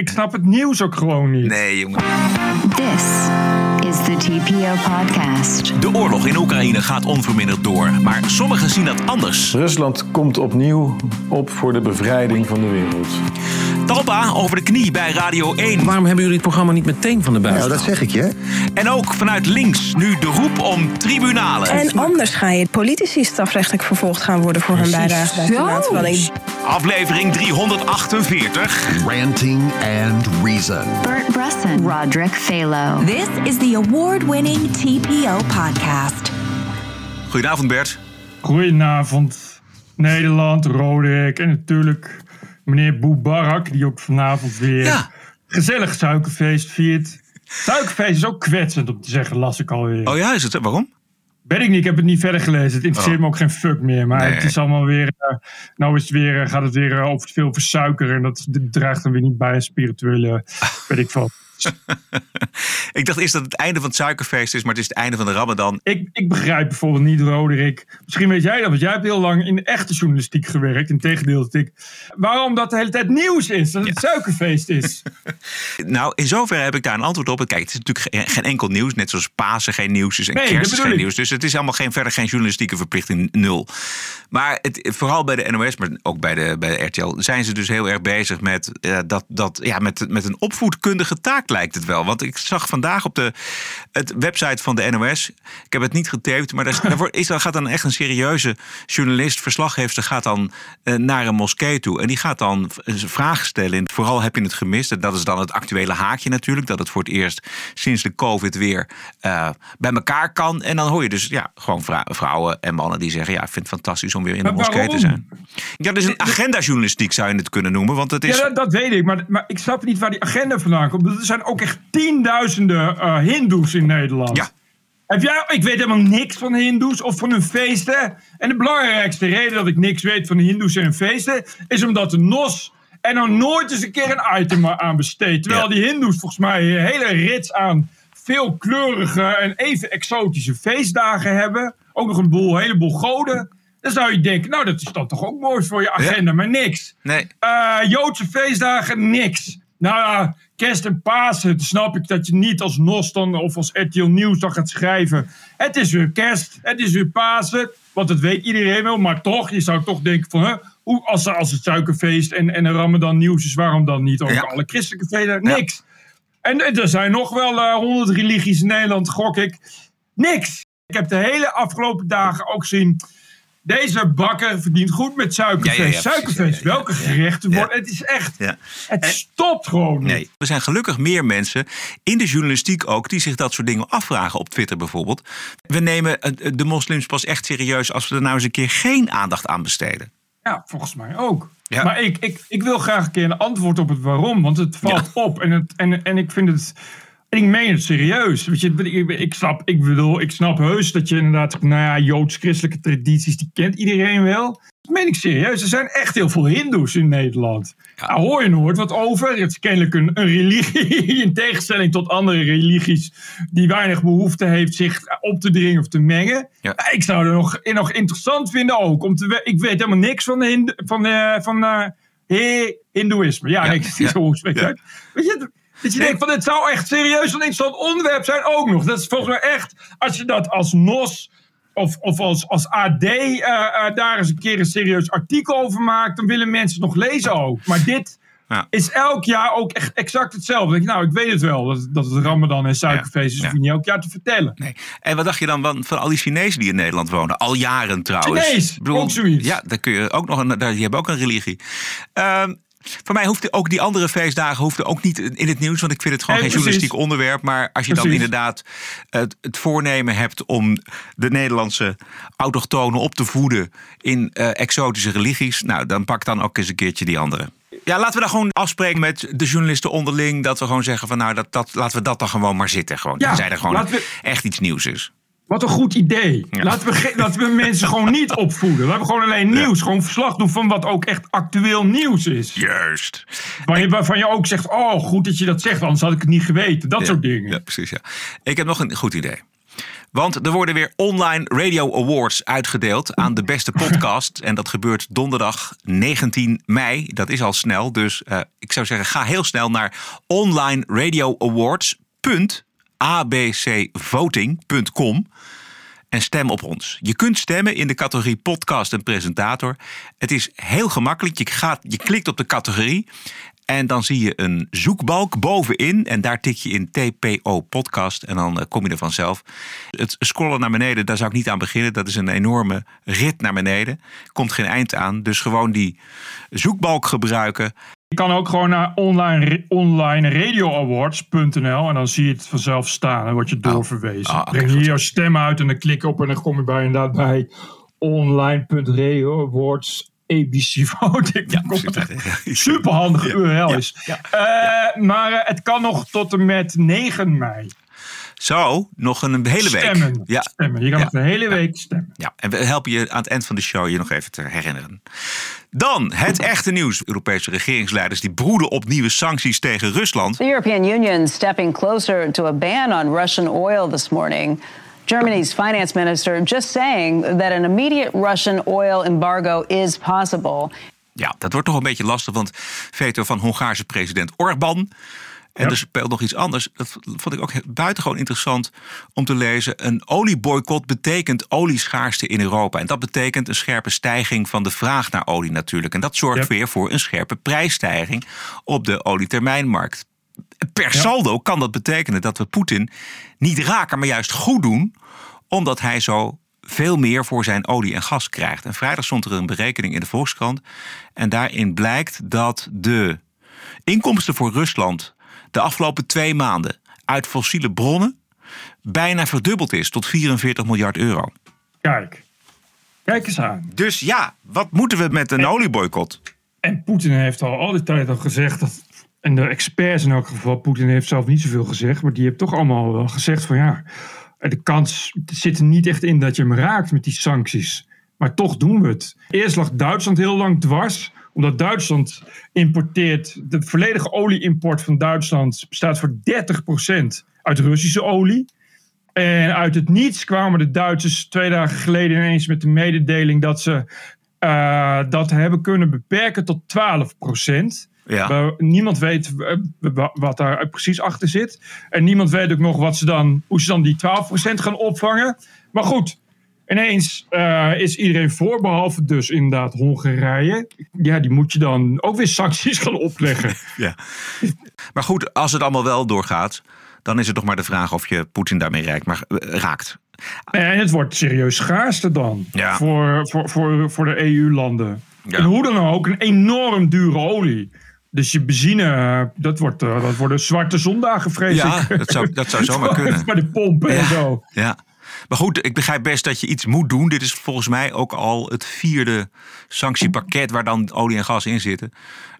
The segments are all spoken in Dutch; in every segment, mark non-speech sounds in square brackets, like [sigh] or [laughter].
ik snap het nieuws ook gewoon niet. Nee, jongen. This is the TPO podcast. De oorlog in Oekraïne gaat onverminderd door. Maar sommigen zien dat anders. Rusland komt opnieuw op voor de bevrijding van de wereld. Talpa over de knie bij Radio 1. Waarom hebben jullie het programma niet meteen van de buis? Nou, dat zeg ik je. En ook vanuit links nu de roep om tribunalen. En anders ga je politici strafrechtelijk vervolgd gaan worden voor hun bijdrage bij klimaatverandering. Aflevering 348. Ranting and Reason. Bert Brusson, Roderick Phalo. This is the award-winning TPO podcast. Goedenavond Bert. Goedenavond, Nederland, Roderick en natuurlijk meneer Boebarak, die ook vanavond weer Ja. gezellig suikerfeest viert. Suikerfeest is ook kwetsend om te zeggen, las ik alweer. Oh ja, is het? Waarom? Weet ik niet, ik heb het niet verder gelezen. Het interesseert me ook geen fuck meer. Maar Oh. Nee. het is allemaal weer. eh, nou is het weer, eh, gaat het weer eh, over veel over suiker. En dat draagt dan weer niet bij een spirituele. [laughs] weet ik veel. [laughs] Ik dacht eerst dat het einde van het suikerfeest is, maar het is het einde van de Ramadan. Ik, ik begrijp bijvoorbeeld niet, Roderick. Misschien weet jij dat, want jij hebt heel lang in de echte journalistiek gewerkt. In tegendeel dat ik. Waarom dat de hele tijd nieuws is, dat het suikerfeest is. [laughs] Nou, in zoverre heb ik daar een antwoord op. Kijk, het is natuurlijk geen, enkel nieuws. Net zoals Pasen geen nieuws is en Nee, kerst geen ik. nieuws. Dus het is allemaal geen, verder geen journalistieke verplichting, nul. Maar het, vooral bij de NOS, maar ook bij de, bij de RTL... zijn ze dus heel erg bezig met, eh, dat, dat, ja, met, met een opvoedkundige taak, lijkt het wel. Want ik zag vandaag op de het website van de NOS... ik heb het niet getaped, maar daar, is- daar wordt- is, dan gaat dan echt een serieuze journalist... verslaggever gaat dan eh, naar een moskee toe... en die gaat dan v- vragen stellen. in- Vooral heb je het gemist. En dat is dan het actuele haakje natuurlijk. Dat het voor het eerst sinds de covid weer eh, bij elkaar kan. En dan hoor je dus ja, gewoon vrou- vrouwen en mannen die zeggen... ja, ik vind het fantastisch om weer in de moskee te zijn. Ja, dus een agendajournalistiek zou je het kunnen noemen. Want het is... Ja, dat, dat weet ik. Maar, maar ik snap niet waar die agenda vandaan komt. Er zijn ook echt tienduizenden eh hindoes in Nederland. Ja. Heb jij, ik weet helemaal niks van hindoes of van hun feesten. En de belangrijkste reden dat ik niks weet van de hindoes en hun feesten... is omdat de NOS er nou nooit eens een keer een item aan besteedt. Terwijl Ja. die hindoes volgens mij een hele rits aan veelkleurige en even exotische feestdagen hebben. Ook nog een boel, heleboel goden. Dan zou je denken, nou dat is dan toch ook mooi voor je agenda, maar niks. Nee. Eh, Joodse feestdagen, niks. Nou ja, kerst en Pasen, dan snap ik dat je niet als NOS dan of als RTL Nieuws dan gaat schrijven. Het is weer kerst, het is weer Pasen, want dat weet iedereen wel. Maar toch, je zou toch denken van, hè, hoe, als, als het suikerfeest en, en Ramadan nieuws is, waarom dan niet ook Ja. alle christelijke feesten? Niks. En, en er zijn nog wel honderd religies in Nederland, gok ik. Niks. Ik heb de hele afgelopen dagen ook gezien. Deze bakker verdient goed met suikerfeest. Ja, ja, ja, precies. suikerfeest, welke gerechten worden. Het is echt. Ja. Het stopt gewoon. niet. Nee. Er zijn gelukkig meer mensen in de journalistiek ook die zich dat soort dingen afvragen op Twitter bijvoorbeeld. We nemen eh, de moslims pas echt serieus als we er nou eens een keer geen aandacht aan besteden. Ja, volgens mij ook. Ja. Maar ik, ik, ik wil graag een keer een antwoord op het waarom. Want het valt op. En, het, en, en ik vind het. En ik meen het serieus. Weet je, ik, ik, snap, ik bedoel, ik snap heus dat je inderdaad. Nou ja, joods-christelijke tradities, die kent iedereen wel. Dat meen ik serieus. Er zijn echt heel veel Hindoes in Nederland. Daar hoor je nooit wat over. Het is kennelijk een, een religie. [laughs] In tegenstelling tot andere religies. die weinig behoefte heeft zich op te dringen of te mengen. Ja. Ik zou het nog, nog interessant vinden ook. Om te, we- ik weet helemaal niks van, de hind, van, eh, van eh, he- Hindoeïsme. Ja, Ja, nee, ik zie ja, zo ja. uit. Weet je, dat je denkt van dit zou echt serieus een interessant onderwerp zijn ook nog. Dat is volgens mij echt, als je dat als NOS of, of als, als AD eh, eh, daar eens een keer een serieus artikel over maakt, dan willen mensen het nog lezen ook. Maar dit Ja. is elk jaar ook echt exact hetzelfde. Ik, nou, ik weet het wel, dat, dat het Ramadan en suikerfeest is, Ja. hoef je niet elk jaar te vertellen. Nee. En wat dacht je dan van, van al die Chinezen die in Nederland wonen? Al jaren trouwens. Chinees, bedoel, ook zoiets. Ja, daar kun je ook nog een, daar, die hebben ook een religie. Ehm, voor mij hoeft ook die andere feestdagen hoefden ook niet in het nieuws, want ik vind het gewoon Nee, geen precies. journalistiek onderwerp. Maar als je dan inderdaad het, het voornemen hebt om de Nederlandse autochtonen op te voeden in eh, exotische religies, nou dan pak dan ook eens een keertje die andere. Ja, laten we dan gewoon afspreken met de journalisten onderling. Dat we gewoon zeggen van nou, dat, dat, laten we dat dan gewoon maar zitten. Gewoon. Ja, Tenzij er gewoon we- echt iets nieuws is. Wat een goed idee. Ja. Laten, we laten we mensen gewoon niet opvoeden. Laten we gewoon alleen nieuws, gewoon verslag doen van wat ook echt actueel nieuws is. Juist. Waar je, waarvan je ook zegt, oh goed dat je dat zegt, anders had ik het niet geweten. Dat soort dingen. Ja, precies. Ja. Ik heb nog een goed idee. Want er worden weer online radio awards uitgedeeld aan de beste podcast. En dat gebeurt donderdag 19 mei. Dat is al snel. Dus uh, ik zou zeggen, ga heel snel naar onlineradioawards.abcvoting.com en stem op ons. Je kunt stemmen in de categorie podcast en presentator. Het is heel gemakkelijk. Je, gaat, je klikt op de categorie en dan zie je een zoekbalk bovenin. En daar tik je in TPO podcast. En dan eh, kom je er vanzelf. Het scrollen naar beneden, daar zou ik niet aan beginnen. Dat is een enorme rit naar beneden. Komt geen eind aan. Dus gewoon die zoekbalk gebruiken. Je kan ook gewoon naar online, onlineradioawards.nl en dan zie je het vanzelf staan. Dan word je oh. doorverwezen. Oh, Breng je jouw stem uit en dan klik op en dan kom je bij inderdaad bij online.radioawards ABC voting. [laughs] Ja, super handige URL is. Ja, uh, maar uh, het kan nog tot en met 9 mei. Zo, nog een hele week. Stemmen. Ja. stemmen. Je kan nog een hele week stemmen. Ja, en we helpen je aan het eind van de show je nog even te herinneren. Dan het echte nieuws. Europese regeringsleiders die broeden op nieuwe sancties tegen Rusland. The European Union stepping closer to a ban on Russian oil this morning. Germany's finance minister just saying that an immediate Russian oil embargo is possible. Ja, dat wordt toch een beetje lastig, want veto van Hongaarse president Orbán. En er speelt nog iets anders. Dat vond ik ook buitengewoon interessant om te lezen. Een olieboycott betekent olieschaarste in Europa. En dat betekent een scherpe stijging van de vraag naar olie natuurlijk. En dat zorgt weer voor een scherpe prijsstijging op de olietermijnmarkt. Per saldo kan dat betekenen dat we Poetin niet raken, maar juist goed doen, omdat hij zo veel meer voor zijn olie en gas krijgt. En vrijdag stond er een berekening in de Volkskrant. En daarin blijkt dat de inkomsten voor Rusland de afgelopen twee maanden uit fossiele bronnen bijna verdubbeld is tot 44 miljard euro. Kijk, kijk eens aan. Dus ja, wat moeten we met een olieboycott? En Poetin heeft al al die tijd al gezegd dat. En de experts in elk geval, Poetin heeft zelf niet zoveel gezegd, maar die hebben toch allemaal wel gezegd van ja, de kans zit er niet echt in dat je hem raakt met die sancties. Maar toch doen we het. Eerst lag Duitsland heel lang dwars omdat Duitsland importeert, de volledige olieimport van Duitsland bestaat voor 30% uit Russische olie. En uit het niets kwamen de Duitsers twee dagen geleden ineens met de mededeling dat ze uh, dat hebben kunnen beperken tot 12%. Ja. niemand weet wat daar precies achter zit. En niemand weet ook nog wat ze dan, hoe ze dan die 12% gaan opvangen. Maar goed, Ineens uh, is iedereen voor, behalve dus inderdaad Hongarije. Ja, die moet je dan ook weer sancties gaan opleggen. [laughs] ja. Maar goed, als het allemaal wel doorgaat, dan is het toch maar de vraag of je Poetin daarmee raakt. Maar, raakt. En het wordt serieus schaarste dan ja. voor, voor, voor, voor de EU-landen. Ja. En hoe dan ook, een enorm dure olie. Dus je benzine, dat, wordt, dat worden zwarte zondagen, vrees ja, ik. dat zou, dat zou [laughs] zomaar kunnen. Bij de pompen en zo. Ja. Maar goed, ik begrijp best dat je iets moet doen. Dit is volgens mij ook al het vierde sanctiepakket waar dan olie en gas in zitten.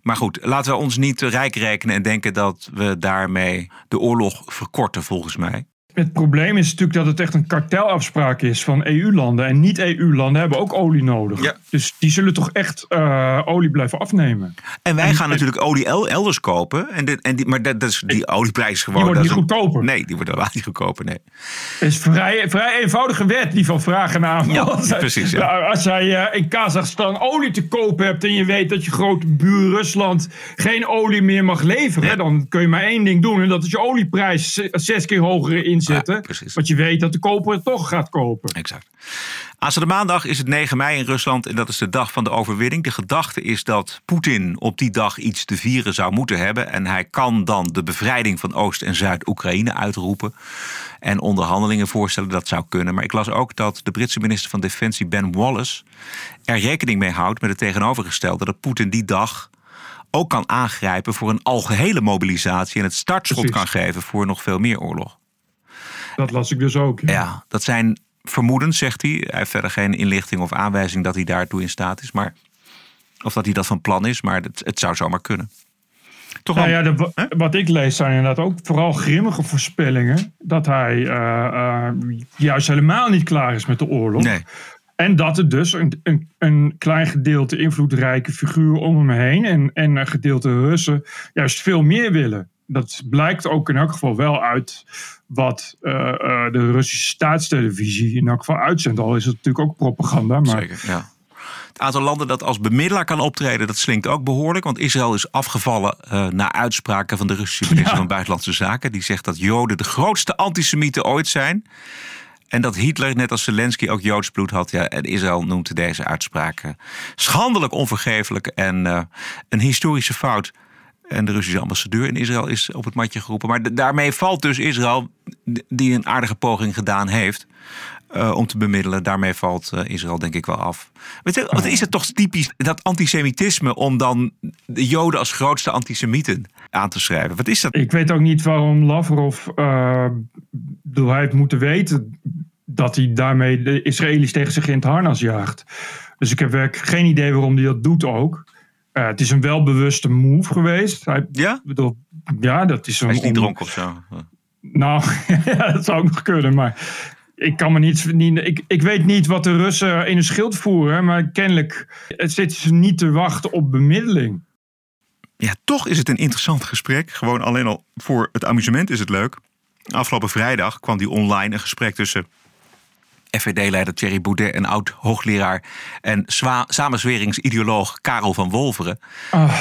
Maar goed, laten we ons niet rijk rekenen en denken dat we daarmee de oorlog verkorten, volgens mij. Het probleem is natuurlijk dat het echt een kartelafspraak is van EU-landen. En niet-EU-landen hebben ook olie nodig. Ja. Dus die zullen toch echt uh, olie blijven afnemen. En wij gaan natuurlijk olie elders kopen. En, de, en die, maar dat, dat is die olieprijs gewoon. Die wordt niet goedkoper. Nee, die wordt helemaal niet goedkoper. Nee. Het is vrij, vrij eenvoudige wet die van vragen naar Ja, precies. Ja. Nou, als jij uh, in Kazachstan olie te kopen hebt en je weet dat je grote buur Rusland geen olie meer mag leveren, dan kun je maar één ding doen. En dat is je olieprijs zes keer hoger in inzetten. want je weet dat de koper het toch gaat kopen. Exact. Aanstaande maandag is het 9 mei in Rusland en dat is de dag van de overwinning. De gedachte is dat Poetin op die dag iets te vieren zou moeten hebben. En hij kan dan de bevrijding van Oost- en Zuid-Oekraïne uitroepen. En onderhandelingen voorstellen, dat zou kunnen. Maar ik las ook dat de Britse minister van Defensie Ben Wallace er rekening mee houdt met het tegenovergestelde. Dat Poetin die dag ook kan aangrijpen voor een algehele mobilisatie en het startschot kan geven voor nog veel meer oorlog. Dat las ik dus ook. Ja, dat zijn vermoedens, zegt hij. Hij heeft verder geen inlichting of aanwijzing dat hij daartoe in staat is. Maar, of dat hij dat van plan is, maar het, het zou zomaar kunnen. Toch nou ja, de, wat ik lees zijn inderdaad ook vooral grimmige voorspellingen. Dat hij uh, uh, juist helemaal niet klaar is met de oorlog. Nee. En dat er dus een, een, een, klein gedeelte invloedrijke figuren om hem heen en, en een gedeelte Russen juist veel meer willen. Dat blijkt ook in elk geval wel uit wat uh, uh, de Russische staatstelevisie in elk geval uitzendt. Al is het natuurlijk ook propaganda. Maar... Zeker, ja. Het aantal landen dat als bemiddelaar kan optreden, dat slinkt ook behoorlijk. Want Israël is afgevallen uh, na uitspraken van de Russische minister ja. van Buitenlandse Zaken. Die zegt dat Joden de grootste antisemieten ooit zijn. En dat Hitler, net als Zelensky, ook Joods bloed had. Ja, en Israël noemt deze uitspraken schandelijk onvergeeflijk en uh, een historische fout. En de Russische ambassadeur in Israël is op het matje geroepen. Maar daarmee valt dus Israël, die een aardige poging gedaan heeft. Uh, om te bemiddelen. Daarmee valt uh, Israël denk ik wel af. Wat is het toch typisch, dat antisemitisme... om dan de Joden als grootste antisemieten aan te schrijven? Wat is dat? Ik weet ook niet waarom Lavrov... Uh, hij heeft moeten weten dat hij daarmee de Israëli's tegen zich in het harnas jaagt. Dus ik heb werkelijk geen idee waarom hij dat doet ook. Uh, het is een welbewuste move geweest. Hij, ja? Bedoel, ja, dat is een... Hij is niet dronken of zo. Nou, [laughs] ja, dat zou ook nog kunnen, maar ik kan me niet, niet ik, ik weet niet wat de Russen in hun schild voeren, maar kennelijk zitten ze niet te wachten op bemiddeling. Ja, toch is het een interessant gesprek. Gewoon alleen al voor het amusement is het leuk. Afgelopen vrijdag kwam die online een gesprek tussen FVD-leider Thierry Boudet en oud-hoogleraar en samenzweringsideoloog Karel van Wolveren. Oh.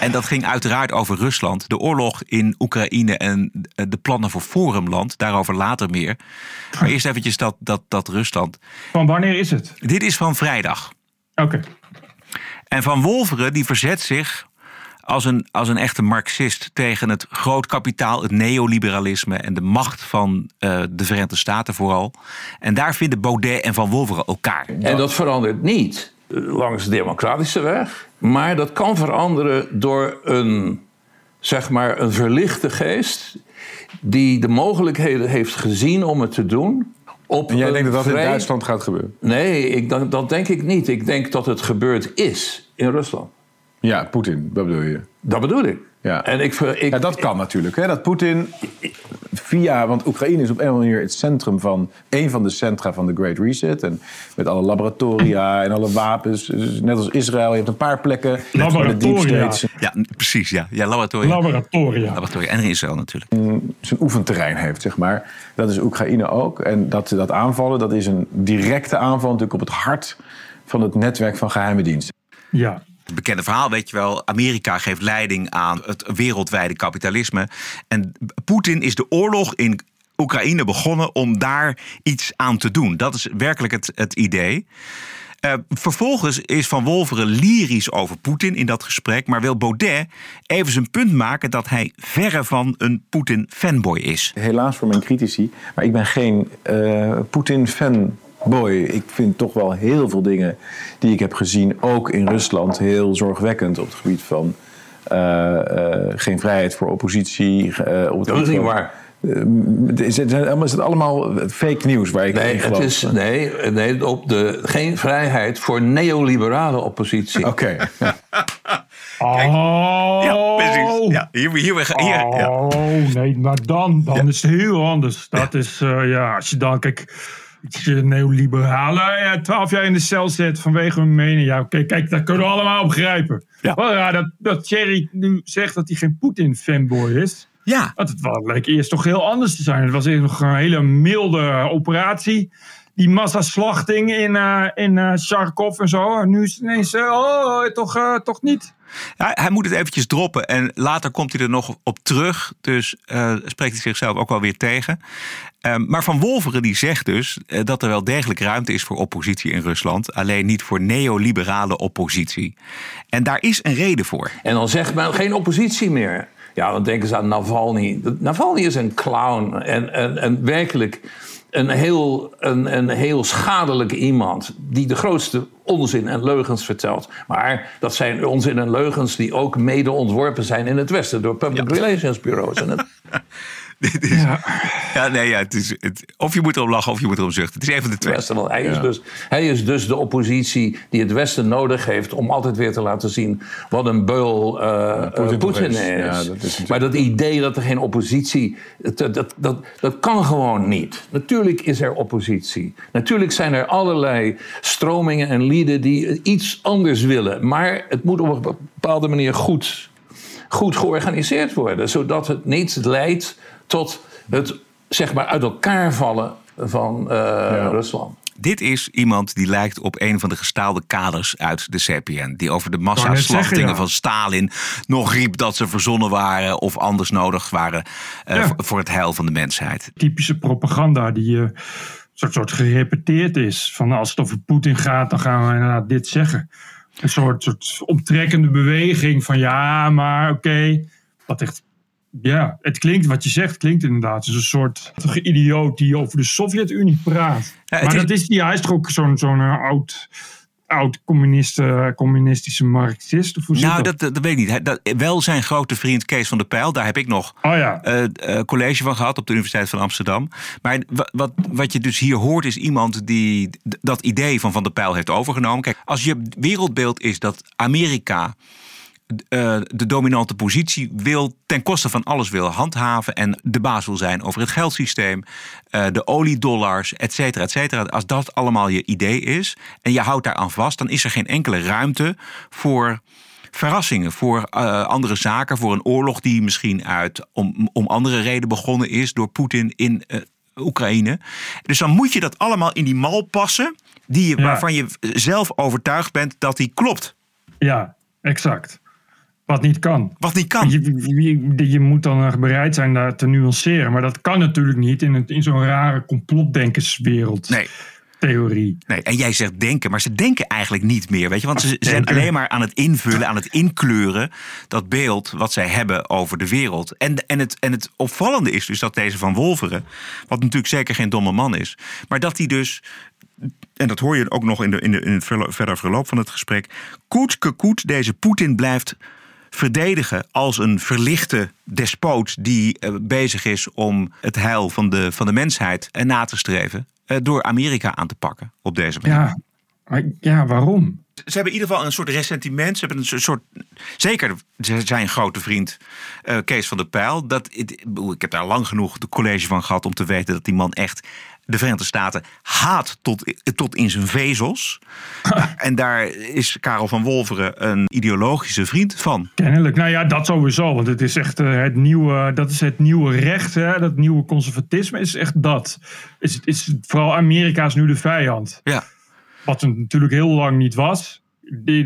En dat ging uiteraard over Rusland, de oorlog in Oekraïne en de plannen voor Forumland. Daarover later meer. Maar eerst eventjes dat, dat, dat Rusland. Van wanneer is het? Dit is van vrijdag. Oké. Okay. En Van Wolveren die verzet zich als een, als een echte marxist tegen het groot kapitaal, het neoliberalisme en de macht van uh, de Verenigde Staten vooral. En daar vinden Baudet en Van Wolveren elkaar. En dat verandert niet langs de democratische weg, maar dat kan veranderen door een, zeg maar, een verlichte geest die de mogelijkheden heeft gezien om het te doen. Op en jij denkt dat dat vrij... in Duitsland gaat gebeuren? Nee, ik, dat, dat denk ik niet. Ik denk dat het gebeurd is in Rusland. Ja, Poetin, dat bedoel je? Dat bedoel ik. Ja. En ik, ik, ja, dat kan natuurlijk. Hè? Dat Poetin via, want Oekraïne is op een of andere manier het centrum van een van de centra van de Great Reset. En met alle laboratoria en alle wapens. Dus net als Israël, je hebt een paar plekken. Laboratoria. Ja, precies. Ja, ja laboratoria. Laboratoria. laboratoria. En Israël natuurlijk. Zijn oefenterrein heeft, zeg maar. Dat is Oekraïne ook. En dat, dat aanvallen, dat is een directe aanval natuurlijk op het hart van het netwerk van geheime diensten. Ja. Het bekende verhaal, weet je wel. Amerika geeft leiding aan het wereldwijde kapitalisme. En Poetin is de oorlog in Oekraïne begonnen om daar iets aan te doen. Dat is werkelijk het, het idee. Uh, vervolgens is Van Wolveren lyrisch over Poetin in dat gesprek. Maar wil Baudet even zijn punt maken dat hij verre van een Poetin-fanboy is. Helaas voor mijn critici, maar ik ben geen uh, Poetin-fan boy, ik vind toch wel heel veel dingen die ik heb gezien, ook in Rusland, heel zorgwekkend op het gebied van uh, uh, geen vrijheid voor oppositie. Uh, op het dat is niet waar. Is het, is het allemaal fake nieuws waar ik nee, in geloof? Het is, nee, nee op de, geen vrijheid voor neoliberale oppositie. Oké. [laughs] Okay. Oh. Ja, precies. Ja, hier, hier, hier, hier ja. Oh, nee, maar dan, dan ja. is het heel anders. Dat ja. is, uh, ja, als je dan, kijk, neoliberalen ja, twaalf jaar in de cel zet vanwege hun mening. Ja, oké, kijk, dat kunnen we allemaal begrijpen. Ja. Wel ja, dat, dat Thierry nu zegt dat hij geen Poetin-fanboy is. Ja. Dat het wel, leek eerst toch heel anders te zijn. Het was eerst nog een hele milde operatie. Die massaslachting in, uh, in uh, Charkov en zo. En nu is het ineens, uh, oh, toch, uh, toch niet. Ja, hij moet het eventjes droppen en later komt hij er nog op terug. Dus uh, spreekt hij zichzelf ook wel weer tegen. Uh, maar Van Wolveren die zegt dus uh, dat er wel degelijk ruimte is voor oppositie in Rusland. Alleen niet voor neoliberale oppositie. En daar is een reden voor. En dan zegt men geen oppositie meer. Ja, dan denken ze aan Navalny. Navalny is een clown en, en, en werkelijk een heel, een, een heel schadelijk iemand die de grootste onzin en leugens vertelt. Maar dat zijn onzin en leugens die ook mede ontworpen zijn in het Westen door public ja. relations bureaus. En het... [laughs] [laughs] Dit is, ja. ja, nee, ja, het is, het, of je moet erom lachen of je moet erom zuchten. Het is een van de twee. Westen, hij, is dus, hij is dus de oppositie die het Westen nodig heeft om altijd weer te laten zien wat een beul uh, ja, Poetin, Poetin is. is. Ja, dat is maar dat idee dat er geen oppositie. Dat, dat, dat, dat kan gewoon niet. Natuurlijk is er oppositie. Natuurlijk zijn er allerlei stromingen en lieden die iets anders willen. Maar het moet op een bepaalde manier goed goed georganiseerd worden. Zodat het niet leidt tot het zeg maar, uit elkaar vallen van uh, Rusland. Dit is iemand die lijkt op een van de gestaalde kaders uit de CPN. Die over de massaslachtingen van Stalin nog riep dat ze verzonnen waren of anders nodig waren uh, voor het heil van de mensheid. Typische propaganda die uh, soort, soort gerepeteerd is. Van als het over Poetin gaat, dan gaan we inderdaad dit zeggen. Een soort, soort optrekkende beweging van ja, maar oké. Okay, wat echt ja, het klinkt, wat je zegt, klinkt inderdaad. Het is een soort idioot die over de Sovjet-Unie praat. maar is... dat is, hij is toch ook zo'n zo'n uh, oud oud communistische marxist? Of nou, dat? Dat, dat? weet ik niet. Dat, wel zijn grote vriend Kees van der Pijl. Daar heb ik nog oh, ja. uh, uh, college van gehad op de Universiteit van Amsterdam. Maar wat, wat je dus hier hoort is iemand die dat idee van Van der Pijl heeft overgenomen. Kijk, als je wereldbeeld is dat Amerika uh, de dominante positie wil ten koste van alles wil handhaven en de baas wil zijn over het geldsysteem, uh, de oliedollars, et cetera, et cetera. Als dat allemaal je idee is en je houdt daaraan vast, dan is er geen enkele ruimte voor verrassingen, voor uh, andere zaken, voor een oorlog die misschien uit om, om andere reden begonnen is door Poetin in Oekraïne. Dus dan moet je dat allemaal in die mal passen die je, ja. waarvan je zelf overtuigd bent dat die klopt. Ja, exact. Wat niet kan. Wat niet kan. Je, je, je, moet dan bereid zijn daar te nuanceren. Maar dat kan natuurlijk niet in, in zo'n rare complotdenkerswereld. Nee. Theorie. Nee, en jij zegt denken, maar ze denken eigenlijk niet meer, weet je? Want ze zijn alleen maar aan het invullen, aan het inkleuren dat beeld wat zij hebben over de wereld. En, en, het, en het opvallende is dus dat deze van Wolveren, wat natuurlijk zeker geen domme man is, maar dat hij dus en dat hoor je ook nog in, de, in, de, in het verder verloop van het gesprek. Koetske koet, deze Poetin blijft verdedigen als een verlichte despoot die uh, bezig is om het heil van de, van de mensheid uh, na te streven. Uh, door Amerika aan te pakken op deze manier. Ja, maar, ja, waarom? Ze hebben in ieder geval een soort ressentiment. Ze hebben een soort. Zeker zijn grote vriend Kees van der Pijl. Dat, ik heb daar lang genoeg de college van gehad om te weten dat die man echt de Verenigde Staten haat tot, tot in zijn vezels. [laughs] en daar is Karel van Wolveren een ideologische vriend van. Kennelijk. Nou ja, dat sowieso. Want het is echt uh, het nieuwe, dat is het nieuwe recht. Hè? Dat nieuwe conservatisme is echt dat. Is, is, vooral Amerika is nu de vijand. Ja. Wat het natuurlijk heel lang niet was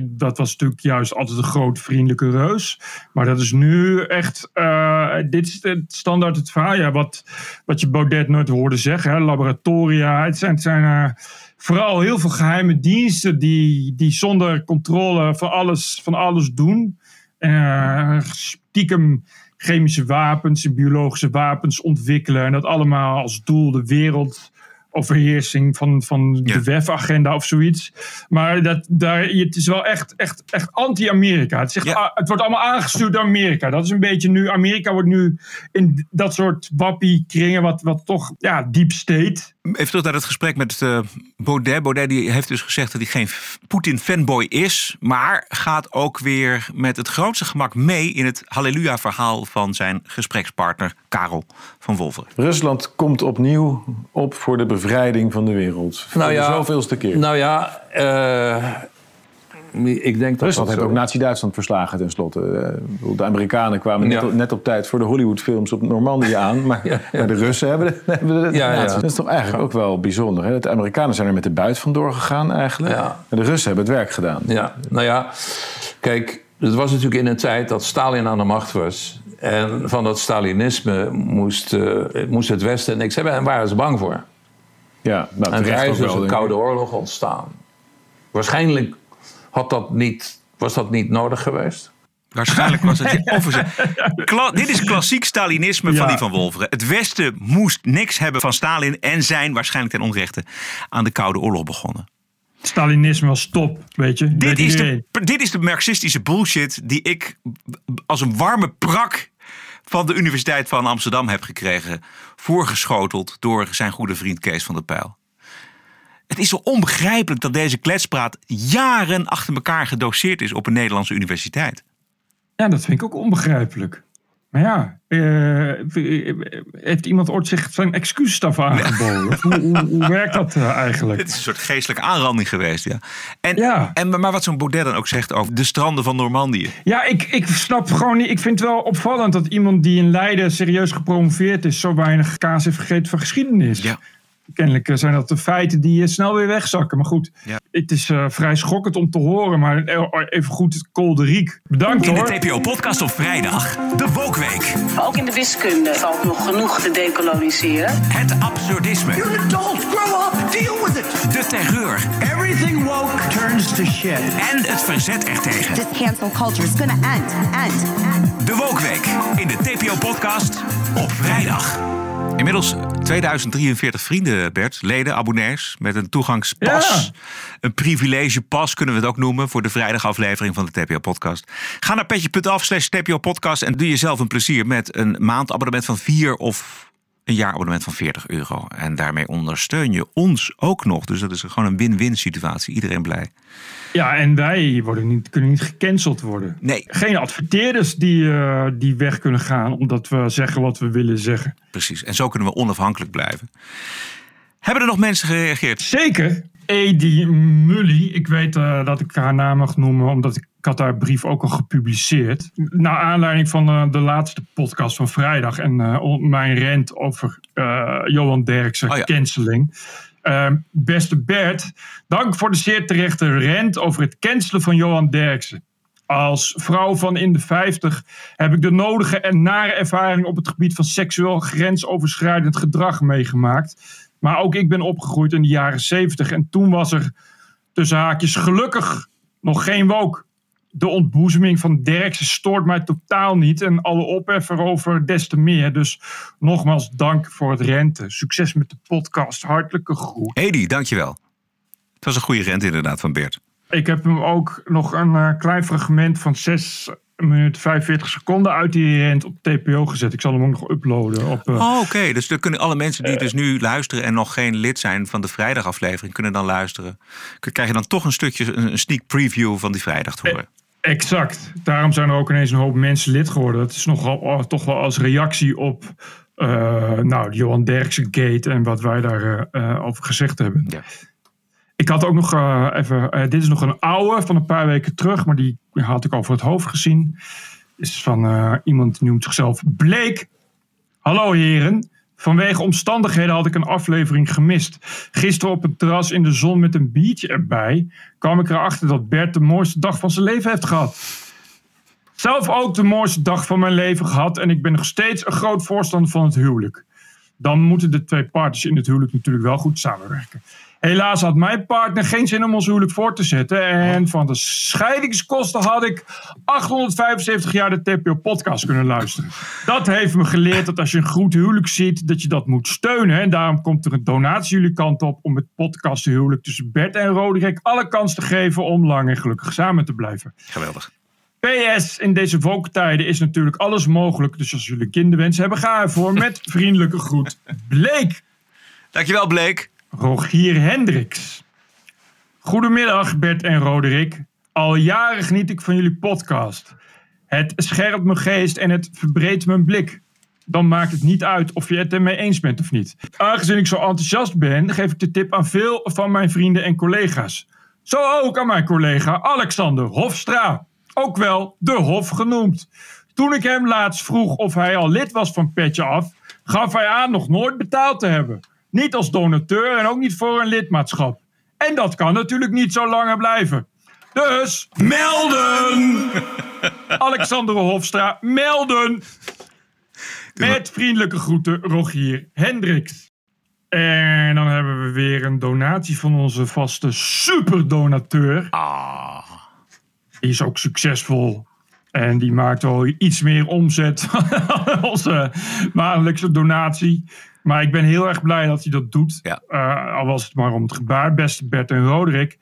dat was natuurlijk juist altijd een groot vriendelijke reus. Maar dat is nu echt. Uh, dit is het standaard het verhaal. Wat, wat je Baudet nooit hoorde zeggen. Hè, laboratoria. Het zijn, zijn uh, vooral heel veel geheime diensten die, die zonder controle van alles, van alles doen. Uh, stiekem chemische wapens, biologische wapens ontwikkelen. En dat allemaal als doel de wereld overheersing van, van de WEF-agenda of zoiets. Maar dat, daar, het is wel echt, echt, echt anti-Amerika. Het, het wordt allemaal aangestuurd door Amerika. Dat is een beetje nu. Amerika wordt nu in dat soort wappie-kringen, wat, wat toch ja, deep state. Even terug naar het gesprek met uh, Baudet. Baudet die heeft dus gezegd dat hij geen Poetin-fanboy is. Maar gaat ook weer met het grootste gemak mee in het halleluja-verhaal van zijn gesprekspartner Karel van Wolver. Rusland komt opnieuw op voor de bevrijding van de wereld. Voor nou ja, de zoveelste keer. Nou ja, uh, ik denk dat Rusland heeft ook Nazi-Duitsland verslagen tenslotte. Uh, de Amerikanen kwamen net, op, net, op, tijd voor de Hollywoodfilms op Normandië aan. [laughs] Maar, ja, de Russen hebben, de, [laughs] hebben de, ja, Dat is toch eigenlijk ook wel bijzonder. Hè? De Amerikanen zijn er met de buit vandoor gegaan eigenlijk. En de Russen hebben het werk gedaan. Ja, nou ja, kijk, het was natuurlijk in een tijd dat Stalin aan de macht was. En van dat Stalinisme moest, uh, moest het Westen niks hebben. En waren ze bang voor. Ja, nou, en daar is dus een Koude Oorlog ontstaan. Waarschijnlijk had dat niet, was dat niet nodig geweest. Waarschijnlijk was het. [laughs] Kla dit is klassiek Stalinisme van die van Wolveren. Het Westen moest niks hebben van Stalin en zijn waarschijnlijk ten onrechte aan de Koude Oorlog begonnen. Stalinisme was top, weet je. Dit is, de, dit is de marxistische bullshit die ik als een warme prak van de Universiteit van Amsterdam heb gekregen. Voorgeschoteld door zijn goede vriend Kees van der Pijl. Het is zo onbegrijpelijk dat deze kletspraat jaren achter elkaar gedoseerd is op een Nederlandse universiteit. Ja, dat vind ik ook onbegrijpelijk. Maar ja, uh, heeft iemand ooit zich zijn excuusstaf aangeboden? Hoe, hoe, hoe, werkt dat uh, eigenlijk? Het is een soort geestelijke aanranding geweest, ja. En, ja. en, maar wat zo'n Baudet dan ook zegt over de stranden van Normandië. Ja, ik, ik snap gewoon niet. Ik vind het wel opvallend dat iemand die in Leiden serieus gepromoveerd is... zo weinig kaas heeft gegeten van geschiedenis. Ja kennelijk eh, zijn dat de feiten die snel weer wegzakken. Maar goed, het is uh, vrij schokkend om te horen. Maar even goed kolderiek. Bedankt in hoor. In de TPO-podcast op vrijdag, de Wokweek. Ook in de wiskunde valt nog genoeg te decoloniseren. Het absurdisme. You're an adult, grow up, deal with it. De terreur. Everything woke turns to shit. En het verzet ertegen. This cancel culture is gonna end, end, end. De Wokweek in de TPO-podcast op vrijdag. Inmiddels 2043 vrienden, Bert. Leden, abonnees met een toegangspas. Een privilegepas kunnen we het ook noemen voor de vrijdagaflevering van de TPO-podcast. Ga naar petje.af slash TPO-podcast en doe jezelf een plezier met een maandabonnement van 4 of een jaarabonnement van 40 euro. En daarmee ondersteun je ons ook nog. Dus dat is gewoon een win-win situatie. Iedereen blij. Ja, en wij worden niet, kunnen niet gecanceld worden. Nee. Geen adverteerders die, uh, die weg kunnen gaan omdat we zeggen wat we willen zeggen. Precies. En zo kunnen we onafhankelijk blijven. Hebben er nog mensen gereageerd? Zeker. Edi Mully, ik weet uh, dat ik haar naam mag noemen, omdat ik, ik had haar brief ook al gepubliceerd. Naar aanleiding van uh, de laatste podcast van vrijdag en uh, mijn rent over Johan Derksen, oh ja. canceling. Ehm, beste Bert, dank voor de zeer terechte rent over het cancelen van Johan Derksen. Als vrouw van in de 50 heb ik de nodige en nare ervaring op het gebied van seksueel grensoverschrijdend gedrag meegemaakt. Maar ook ik ben opgegroeid in de jaren 70 en toen was er tussen haakjes gelukkig nog geen woke. De ontboezeming van Derksen stoort mij totaal niet en alle ophef erover des te meer. Dus nogmaals dank voor het rente. Succes met de podcast. Hartelijke groet. Edi, dankjewel. Het was een goede rente inderdaad van Bert. Ik heb hem ook nog een uh, klein fragment van 6 minuut 45 seconden uit die rent op TPO gezet. Ik zal hem ook nog uploaden. Op, uh, oh, oké. Dus dan kunnen alle mensen die uh, dus nu luisteren en nog geen lid zijn van de vrijdagaflevering, kunnen dan luisteren. Krijg je dan toch een stukje, een sneak preview van die vrijdag te horen. Exact. Daarom zijn er ook ineens een hoop mensen lid geworden. Dat is nogal, oh, toch wel als reactie op uh, nou, Johan Derksen Gate en wat wij daarover over gezegd hebben. Ja. Ik had ook nog uh, even. Uh, dit is nog een oude van een paar weken terug, maar die had ik over het hoofd gezien. Is van uh, iemand die noemt zichzelf Bleek. Hallo heren. Vanwege omstandigheden had ik een aflevering gemist. Gisteren op het terras in de zon met een biertje erbij kwam ik erachter dat Bert de mooiste dag van zijn leven heeft gehad. Zelf ook de mooiste dag van mijn leven gehad en ik ben nog steeds een groot voorstander van het huwelijk. Dan moeten de twee partners in het huwelijk natuurlijk wel goed samenwerken. Helaas had mijn partner geen zin om ons huwelijk voor te zetten. En van de scheidingskosten had ik 875 jaar de TPO-podcast kunnen luisteren. Dat heeft me geleerd dat als je een goed huwelijk ziet, dat je dat moet steunen. En daarom komt er een donatie jullie kant op om het podcasthuwelijk tussen Bert en Roderick alle kans te geven om lang en gelukkig samen te blijven. Geweldig. PS, in deze woke-tijden is natuurlijk alles mogelijk. Dus als jullie kinderwensen hebben, ga ervoor. Met vriendelijke groet, Bleek. Dankjewel, Bleek. Rogier Hendricks. Goedemiddag Bert en Roderick. Al jaren geniet ik van jullie podcast. Het scherpt mijn geest en het verbreedt mijn blik. Dan maakt het niet uit of je het ermee eens bent of niet. Aangezien ik zo enthousiast ben, geef ik de tip aan veel van mijn vrienden en collega's. Zo ook aan mijn collega Alexander Hofstra. Ook wel de Hof genoemd. Toen ik hem laatst vroeg of hij al lid was van Petje Af, gaf hij aan nog nooit betaald te hebben. Niet als donateur en ook niet voor een lidmaatschap. En dat kan natuurlijk niet zo langer blijven. Dus melden! [laughs] Alexander Hofstra, melden! Met vriendelijke groeten, Rogier Hendricks. En dan hebben we weer een donatie van onze vaste superdonateur. Ah. Die is ook succesvol. En die maakt wel iets meer omzet [laughs] dan onze maandelijkse donatie. Maar ik ben heel erg blij dat hij dat doet. Ja. Uh, al was het maar om het gebaar. Beste Bert en Roderick.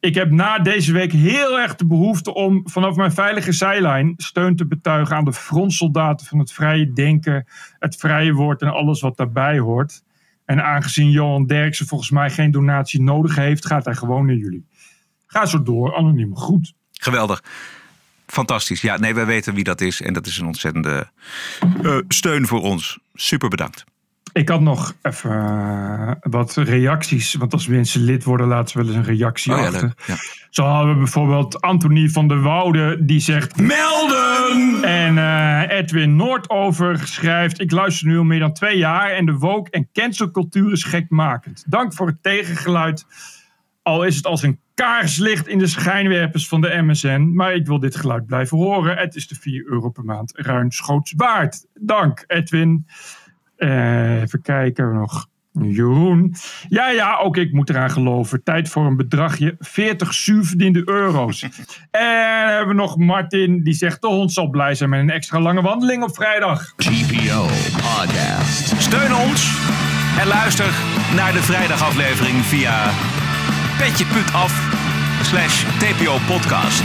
Ik heb na deze week heel erg de behoefte om vanaf mijn veilige zijlijn steun te betuigen aan de frontsoldaten van het vrije denken, het vrije woord en alles wat daarbij hoort. En aangezien Johan Derksen volgens mij geen donatie nodig heeft, gaat hij gewoon naar jullie. Ga zo door, anoniem goed. Geweldig. Fantastisch. Ja, nee, wij weten wie dat is. En dat is een ontzettende eh, steun voor ons. Super bedankt. Ik had nog even eh, wat reacties. Want als mensen lid worden, laten ze wel eens een reactie Oh achter. Ja. Zo hadden we bijvoorbeeld Anthony van der Woude. Die zegt melden! En eh, Edwin Noordover schrijft... Ik luister nu al meer dan twee jaar... en de woke- en cancelcultuur is gekmakend. Dank voor het tegengeluid. Al is het als een kaarslicht in de schijnwerpers van de MSN. Maar ik wil dit geluid blijven horen. Het is de 4 euro per maand ruimschoots waard. Dank, Edwin. Eh, even kijken nog. Jeroen. Ja, ja, ook ik moet eraan geloven. Tijd voor een bedragje 40 zuurverdiende euro's. [laughs] en dan hebben we nog Martin. Die zegt de hond zal blij zijn met een extra lange wandeling op vrijdag. TPO Podcast. Steun ons en luister naar de vrijdagaflevering via petje.af slash TPO podcast.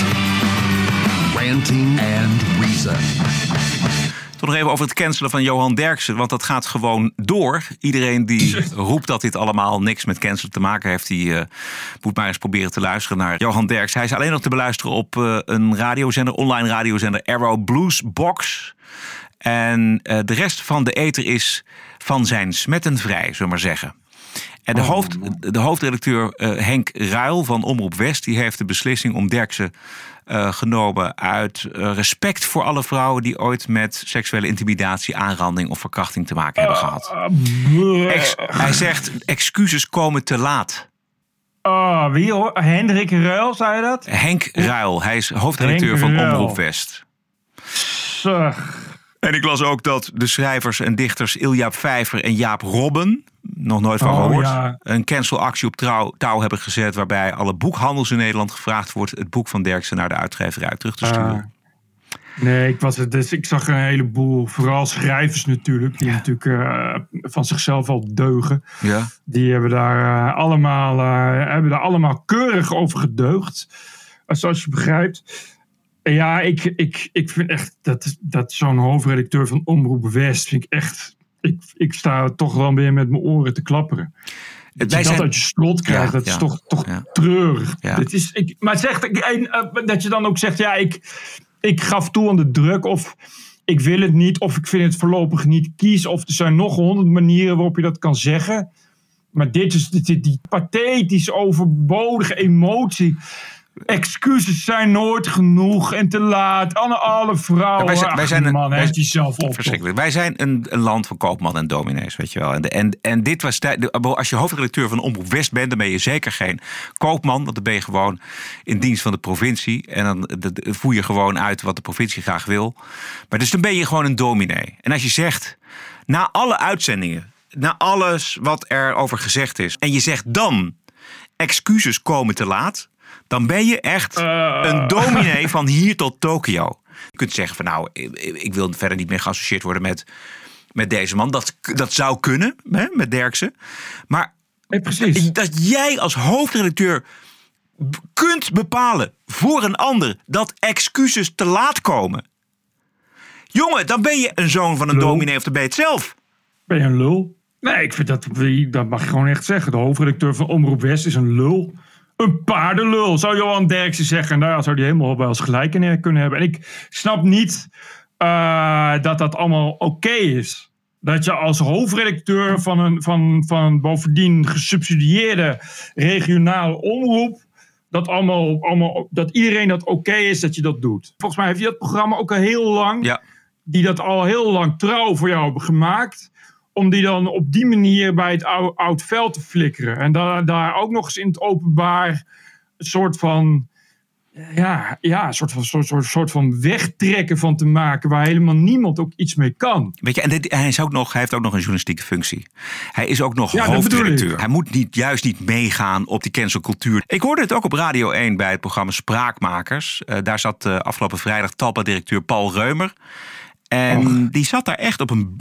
Ranting and Reason. Toch nog even over het cancelen van Johan Derksen. Want dat gaat gewoon door. Iedereen die [laughs] roept dat dit allemaal niks met cancelen te maken heeft... die eh, moet maar eens proberen te luisteren naar Johan Derksen. Hij is alleen nog te beluisteren op eh, een radiozender, online radiozender Arrow Blues Box. En eh, de rest van de ether is van zijn smetten vrij, zullen we maar zeggen. En de, hoofd, de hoofdredacteur eh, Henk Ruil van Omroep West... die heeft de beslissing om Derksen eh, genomen uit eh, respect voor alle vrouwen... die ooit met seksuele intimidatie, aanranding of verkrachting te maken hebben gehad. Ex- hij zegt, excuses komen te laat. Ah, wie hoor? Hendrik Ruil, zei je dat? Henk Ruil, hij is hoofdredacteur Henk van Ruil. Omroep West. Zeg. En ik las ook dat de schrijvers en dichters Ilja Vijver en Jaap Robben... nog nooit van Oh, gehoord, ja. een cancelactie op trouw, touw hebben gezet... waarbij alle boekhandels in Nederland gevraagd wordt... het boek van Derksen naar de uitgeverij terug te sturen. Ah. Nee, ik, was het, dus ik zag een heleboel, vooral schrijvers natuurlijk, die natuurlijk eh, van zichzelf al deugen. Ja. Die hebben daar, eh, allemaal, eh, hebben daar allemaal keurig over gedeugd. Zoals je begrijpt. Ja, ik, ik, ik vind echt dat, dat zo'n hoofdredacteur van Omroep West, vind ik echt. Ik, ik sta toch wel weer met mijn oren te klapperen. Dat je dat uit je slot krijgt, Ja, dat is toch, toch ja. treurig. Het is, ik, maar zegt, eh, dat je dan ook zegt, ja, ik, ik gaf toe aan de druk of ik wil het niet of ik vind het voorlopig niet kies. Of er zijn nog honderd manieren waarop je dat kan zeggen. Maar dit is dit, dit- die pathetische, overbodige emotie. Excuses zijn nooit genoeg en te laat. Alle, alle vrouwen. wij zijn, wij zijn een, man, wij- heeft jezelf op. Verschrikkelijk. Wij zijn een, een land van koopman en dominees, weet je wel. En, en, en dit was tijd. Als je hoofdredacteur van Omroep West bent, dan ben je zeker geen koopman. Want dan ben je gewoon in dienst van de provincie. En dan voer je gewoon uit wat de provincie graag wil. Maar dus dan ben je gewoon een dominee. En als je zegt, na alle uitzendingen, na alles wat er over gezegd is. En je zegt dan, excuses komen te laat. Dan ben je echt een dominee van hier tot Tokio. Je kunt zeggen van nou, ik, ik wil verder niet meer geassocieerd worden met, met deze man. Dat, dat zou kunnen, hè, met Derksen. Maar precies. dat jij als hoofdredacteur kunt bepalen voor een ander dat excuses te laat komen. Jongen, dan ben je een zoon van een dominee of dan ben je het zelf. Ben je een lul? Nee, ik vind dat, dat mag je gewoon echt zeggen. De hoofdredacteur van Omroep West is een lul. Een paardenlul, zou Johan Derksen zeggen. Nou ja, zou die helemaal wel eens gelijk in kunnen hebben. En ik snap niet eh, dat dat allemaal oké is. Dat je als hoofdredacteur van een van, van bovendien gesubsidieerde regionale omroep. Dat, allemaal, allemaal, dat iedereen dat oké is dat je dat doet. Volgens mij heeft hij dat programma ook al heel lang Ja. die dat al heel lang trouw voor jou hebben gemaakt. Om die dan op die manier bij het ou- oud veld te flikkeren. En daar, daar ook nog eens in het openbaar een soort van. Ja, ja een soort van, soort, soort, soort van wegtrekken van te maken. Waar helemaal niemand ook iets mee kan. Weet je, en dit- hij, is ook nog, hij heeft ook nog een journalistieke functie. Hij is ook nog Ja, hoofdredacteur. Hij moet niet, juist niet meegaan op die cancelcultuur. Ik hoorde het ook op Radio 1 bij het programma Spraakmakers. Eh, daar zat eh, afgelopen vrijdag Talpa-directeur Paul Reumer. En die zat daar echt op een,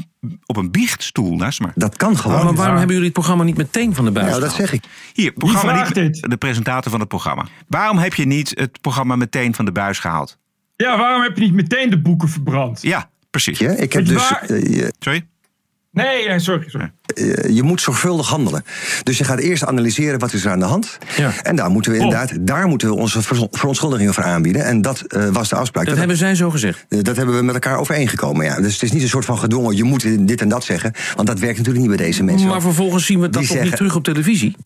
op een biechtstoel naast me. Dat kan gewoon. Maar waarom hebben jullie het programma niet meteen van de buis Nou, dat zeg ik. Hier, programma vraagt niet, de presentator van het programma. Waarom heb je niet het programma meteen van de buis gehaald? Ja, waarom heb je niet meteen de boeken verbrand? Ja, precies. Ja, ik heb dus. waar- eh, Sorry? Nee, nee, sorry. sorry. Eh, je moet zorgvuldig handelen. Dus je gaat eerst analyseren wat is er aan de hand. En daar moeten we inderdaad daar moeten we onze verontschuldigingen voor aanbieden. En dat eh, was de afspraak. Dat hebben zij zo gezegd. Eh, dat hebben we met elkaar overeengekomen. Ja. Dus het is niet een soort van gedwongen, je moet dit en dat zeggen. Want dat werkt natuurlijk niet bij deze mensen. Maar vervolgens zien we dat Die nog niet terug op televisie.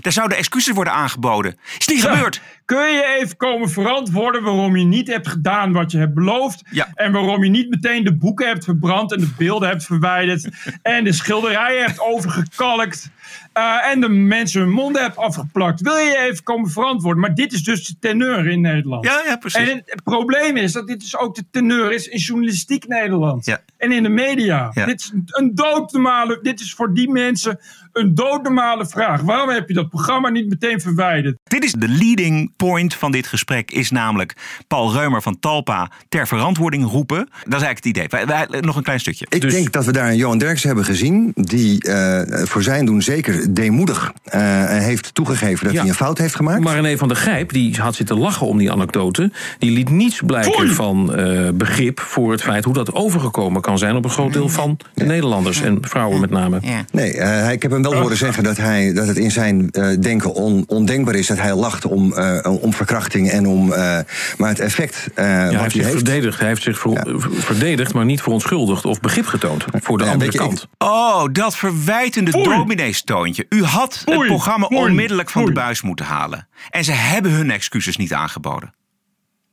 Daar zouden excuses worden aangeboden. Is niet gebeurd. Kun je even komen verantwoorden waarom je niet hebt gedaan wat je hebt beloofd? En waarom je niet meteen de boeken hebt verbrand en de beelden hebt verwijderd [laughs] en de schilderijen hebt overgekalkt eh, en de mensen hun monden hebt afgeplakt? Wil je even komen verantwoorden? Maar dit is dus de teneur in Nederland. Ja, ja, precies. En het, het probleem is dat dit dus ook de teneur is in journalistiek Nederland. Ja. En in de media. Ja. Dit is een doodnormale, dit is voor die mensen een doodnormale vraag. Waarom heb je dat programma niet meteen verwijderd? Dit is de leading point van dit gesprek, is namelijk Paul Reumer van Talpa ter verantwoording roepen. Dat is eigenlijk het idee. Wij- wij- nog een klein stukje. Ik denk dat we daar een Johan Derksen hebben gezien... die eh, voor zijn doen zeker deemoedig eh, heeft toegegeven dat Ja. hij een fout heeft gemaakt. Maar René van der Gijp, die had zitten lachen om die anecdote... die liet niets blijken van eh, begrip voor het feit... hoe dat overgekomen kan zijn op een groot deel van de Nederlanders... en vrouwen met name. Nee, eh, ik heb hem wel horen zeggen dat, hij, dat het in zijn eh, denken on- ondenkbaar is... dat hij lacht om, eh, om verkrachting en om... eh, maar het effect eh, Ja, hij heeft zich verdedigd, hij heeft zich ver- verdedigd, maar niet verontschuldigd of begrip getoond voor de Ja, andere kant. Oh, dat verwijtende domineestoontje. U had het programma onmiddellijk van de buis moeten halen. En ze hebben hun excuses niet aangeboden.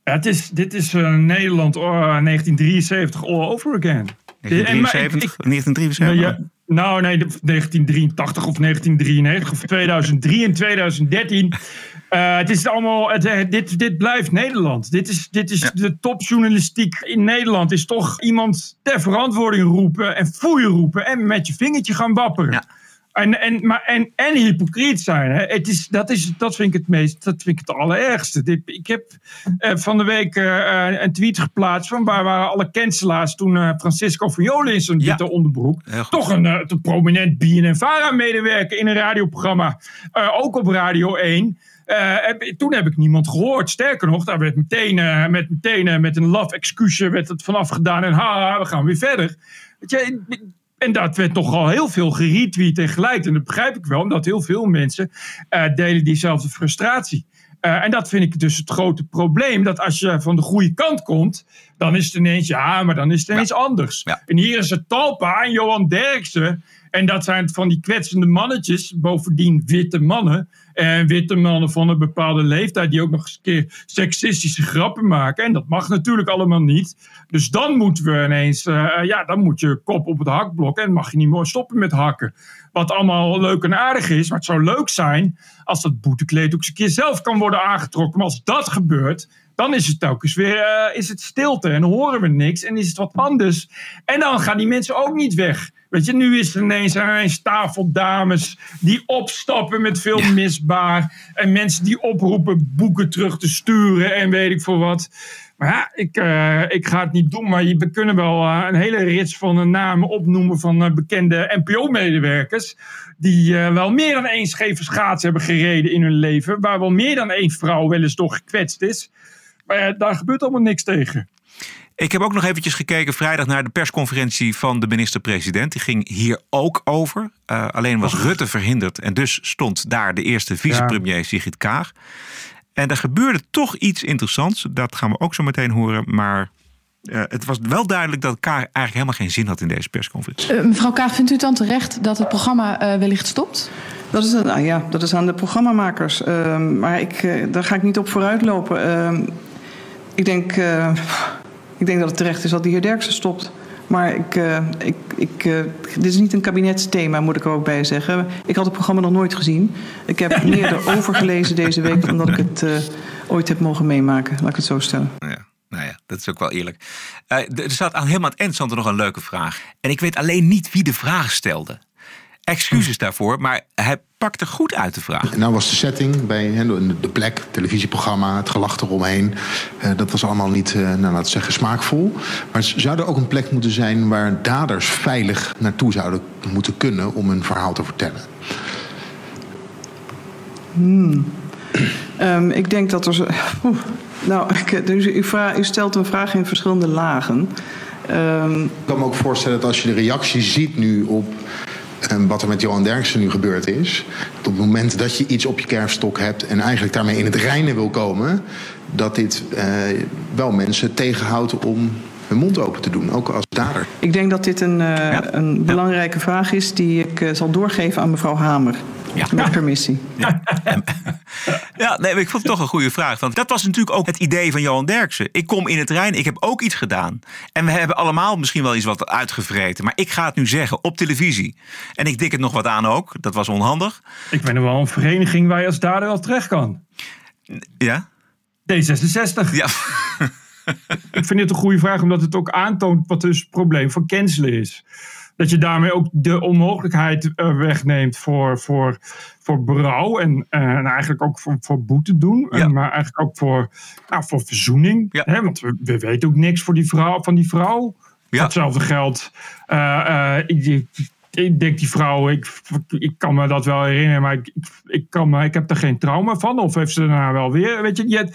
Het is, dit is Nederland oh, 1973 all over again. En maar ik- 1973? ik- 1973? Ja, nou, nee, de- 1983 of 1993 of 2003 en 2013. Eh, het is allemaal, het, eh, dit, dit blijft Nederland. Dit is, dit is de topjournalistiek in Nederland. Is toch iemand ter verantwoording roepen en foeien roepen en met je vingertje gaan wapperen. En, en, maar, en, en hypocriet zijn. Hè. Het is, dat, is, dat vind ik het meest, dat vind ik het allerergste. Dit, ik heb eh, van de week eh, een tweet geplaatst van waar waren alle cancelaars toen eh, Francisco Violi in zijn witte onderbroek. Toch een te prominent BNN-Vara-medewerker in een radioprogramma. ook op Radio 1. Eh, heb- toen heb ik niemand gehoord. Sterker nog, daar werd meteen, met, meteen met een love excuusje werd het vanaf gedaan. En haha, we gaan weer verder. Weet je, en dat werd nogal heel veel geretweet en gelijk. En dat begrijp ik wel, omdat heel veel mensen eh, delen diezelfde frustratie. Eh, en dat vind ik dus het grote probleem. Dat als je van de goede kant komt, dan is het ineens ja, maar dan is het ineens anders. En hier is het Talpa en Johan Derksen. En dat zijn van die kwetsende mannetjes, bovendien witte mannen. En witte mannen van een bepaalde leeftijd die ook nog eens een keer seksistische grappen maken. En dat mag natuurlijk allemaal niet. Dus dan moeten we ineens, eh, ja, dan moet je kop op het hakblok en mag je niet meer stoppen met hakken. Wat allemaal leuk en aardig is, maar het zou leuk zijn als dat boetekleed ook eens een keer zelf kan worden aangetrokken. Maar als dat gebeurt, dan is het telkens weer eh, is het stilte en horen we niks en is het wat anders. En dan gaan die mensen ook niet weg. Weet je, nu is er ineens, ineens tafeldames die opstappen met veel misbaar. En mensen die oproepen boeken terug te sturen en weet ik veel wat. Maar ja, ik, eh, ik ga het niet doen. Maar je- we kunnen wel eh, een hele rits van namen opnoemen van eh, bekende NPO-medewerkers. Die wel meer dan één scheve schaats hebben gereden in hun leven. Waar wel meer dan één vrouw wel eens door gekwetst is. Maar daar gebeurt allemaal niks tegen. Ik heb ook nog eventjes gekeken vrijdag naar de persconferentie van de minister-president. Die ging hier ook over. Eh, alleen was Rutte verhinderd en dus stond daar de eerste vicepremier Sigrid Kaag. En er gebeurde toch iets interessants. Dat gaan we ook zo meteen horen. Maar eh, het was wel duidelijk dat Kaag eigenlijk helemaal geen zin had in deze persconferentie. Eh, mevrouw Kaag, vindt u het dan terecht dat het programma eh, wellicht stopt? Dat is, nou ja, dat is aan de programmamakers. Ehm, maar ik, daar ga ik niet op vooruitlopen. Ehm, ik, denk, eh, ik denk dat het terecht is dat de heer Derksen stopt. Maar ik, eh, ik, ik, eh, dit is niet een kabinetsthema, moet ik er ook bij zeggen. Ik had het programma nog nooit gezien. Ik heb [laughs] meer erover gelezen deze week dan dat ik het eh, ooit heb mogen meemaken. Laat ik het zo stellen. Ja, nou ja, dat is ook wel eerlijk. Er staat aan helemaal aan het eind er nog een leuke vraag. En ik weet alleen niet wie de vraag stelde. Excuses daarvoor, maar hij pakte goed uit de vraag. Nou was de setting bij de plek, het televisieprogramma, het gelach eromheen. eh, dat was allemaal niet, eh, nou, laten we zeggen, smaakvol. Maar zou er ook een plek moeten zijn waar daders veilig naartoe zouden moeten kunnen om een verhaal te vertellen? Hmm. Ehm, ik denk dat er. Oeh. Nou, ik, dus u, u stelt een vraag in verschillende lagen. Ehm, Ik kan me ook voorstellen dat als je de reactie ziet nu op eh, wat er met Johan Derksen nu gebeurd is. Dat op het moment dat je iets op je kerfstok hebt en eigenlijk daarmee in het reinen wil komen, dat dit eh, wel mensen tegenhoudt om hun mond open te doen, ook als dader. ik denk dat dit een, eh, een belangrijke vraag is die ik eh, zal doorgeven aan mevrouw Hamer. Met permissie. Ja, [laughs] nee, maar ik vond het toch een goede vraag. Want dat was natuurlijk ook het idee van Johan Derksen. Ik kom in het Rijn, ik heb ook iets gedaan. En we hebben allemaal misschien wel iets wat uitgevreten. Maar ik ga het nu zeggen op televisie. En ik dik het nog wat aan ook. Dat was onhandig. Ik ben er wel een vereniging waar je als dader wel terecht kan. Ja? D66. Ja. Ik vind dit een goede vraag, omdat het ook aantoont wat dus het probleem van cancelen is. Dat je daarmee ook de onmogelijkheid eh, wegneemt voor, voor, voor berouw en, eh, en eigenlijk ook voor, voor boete doen. En, maar eigenlijk ook voor, nou, voor verzoening. Hè? Want we, we weten ook niks voor die vrouw, van die vrouw. Hetzelfde geld. eh, eh, ik, denk die vrouw, ik, ik kan me dat wel herinneren, maar ik, ik, ik, kan me, ik heb er geen trauma van. Of heeft ze daarna wel weer, weet je, je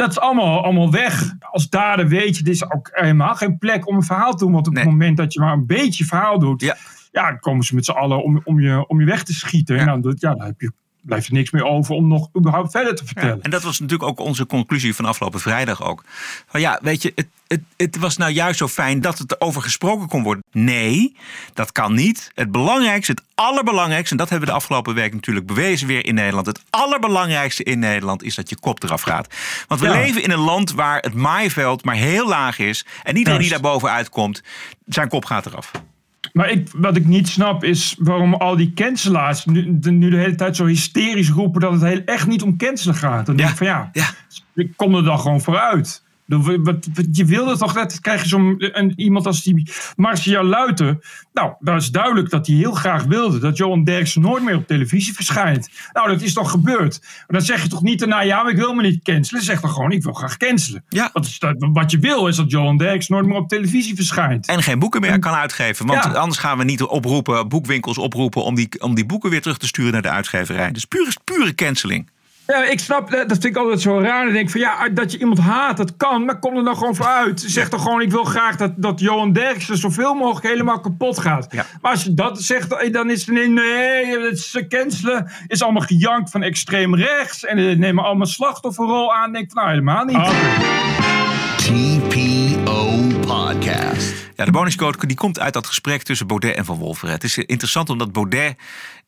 dat is allemaal, allemaal weg. Als dader weet je, dit is ook helemaal geen plek om een verhaal te doen. Want op het moment dat je maar een beetje verhaal doet, ja. dan komen ze met z'n allen om, om, je, om je weg te schieten. En dan, ja, dan heb je, blijft er niks meer over om nog überhaupt verder te vertellen. Ja, en dat was natuurlijk ook onze conclusie van afgelopen vrijdag ook. Van ja, weet je, het, het, het was nou juist zo fijn dat het erover gesproken kon worden. Nee, dat kan niet. Het belangrijkste, het allerbelangrijkste, en dat hebben we de afgelopen week natuurlijk bewezen weer in Nederland. Het allerbelangrijkste in Nederland is dat je kop eraf gaat. Want we Ja. leven in een land waar het maaiveld maar heel laag is. En iedereen die daar bovenuit komt, zijn kop gaat eraf. Maar ik, wat ik niet snap is waarom al die cancelaars nu de, nu de hele tijd zo hysterisch roepen dat het heel, echt niet om cancelen gaat. Dan denk ik van ja, ik kom er dan gewoon vooruit. Je wilde toch net, krijg je zo'n een- iemand als die Marcia Luiten. Nou, dat is duidelijk dat hij heel graag wilde dat Johan Derksen nooit meer op televisie verschijnt. Nou, dat is toch gebeurd. Maar dan zeg je toch niet daarna, ja, maar ik wil me niet cancelen. Zeg dan gewoon, ik wil graag cancelen. Ja. Wat, is dat, wat je wil is dat Johan Derksen nooit meer op televisie verschijnt. En geen boeken meer kan uitgeven. Want Ja. anders gaan we niet oproepen, boekwinkels oproepen om die, om die boeken weer terug te sturen naar de uitgeverij. Dus pure, pure canceling. Ja, ik snap, dat dat vind ik altijd zo raar. Ik denk van ja, dat je iemand haat, dat kan, maar kom er dan gewoon voor uit. Zeg dan gewoon, ik wil graag dat, dat Johan Derksen zoveel mogelijk helemaal kapot gaat. Maar als je dat zegt, dan is het nee, nee, het is cancelen. Is allemaal gejank van extreem rechts. En eh, nemen allemaal slachtofferrol aan. Denk ik, nou helemaal niet. TPO Podcast. Ja, de bonuscode die komt uit dat gesprek tussen Baudet en Van Wolferen. Het is interessant omdat Baudet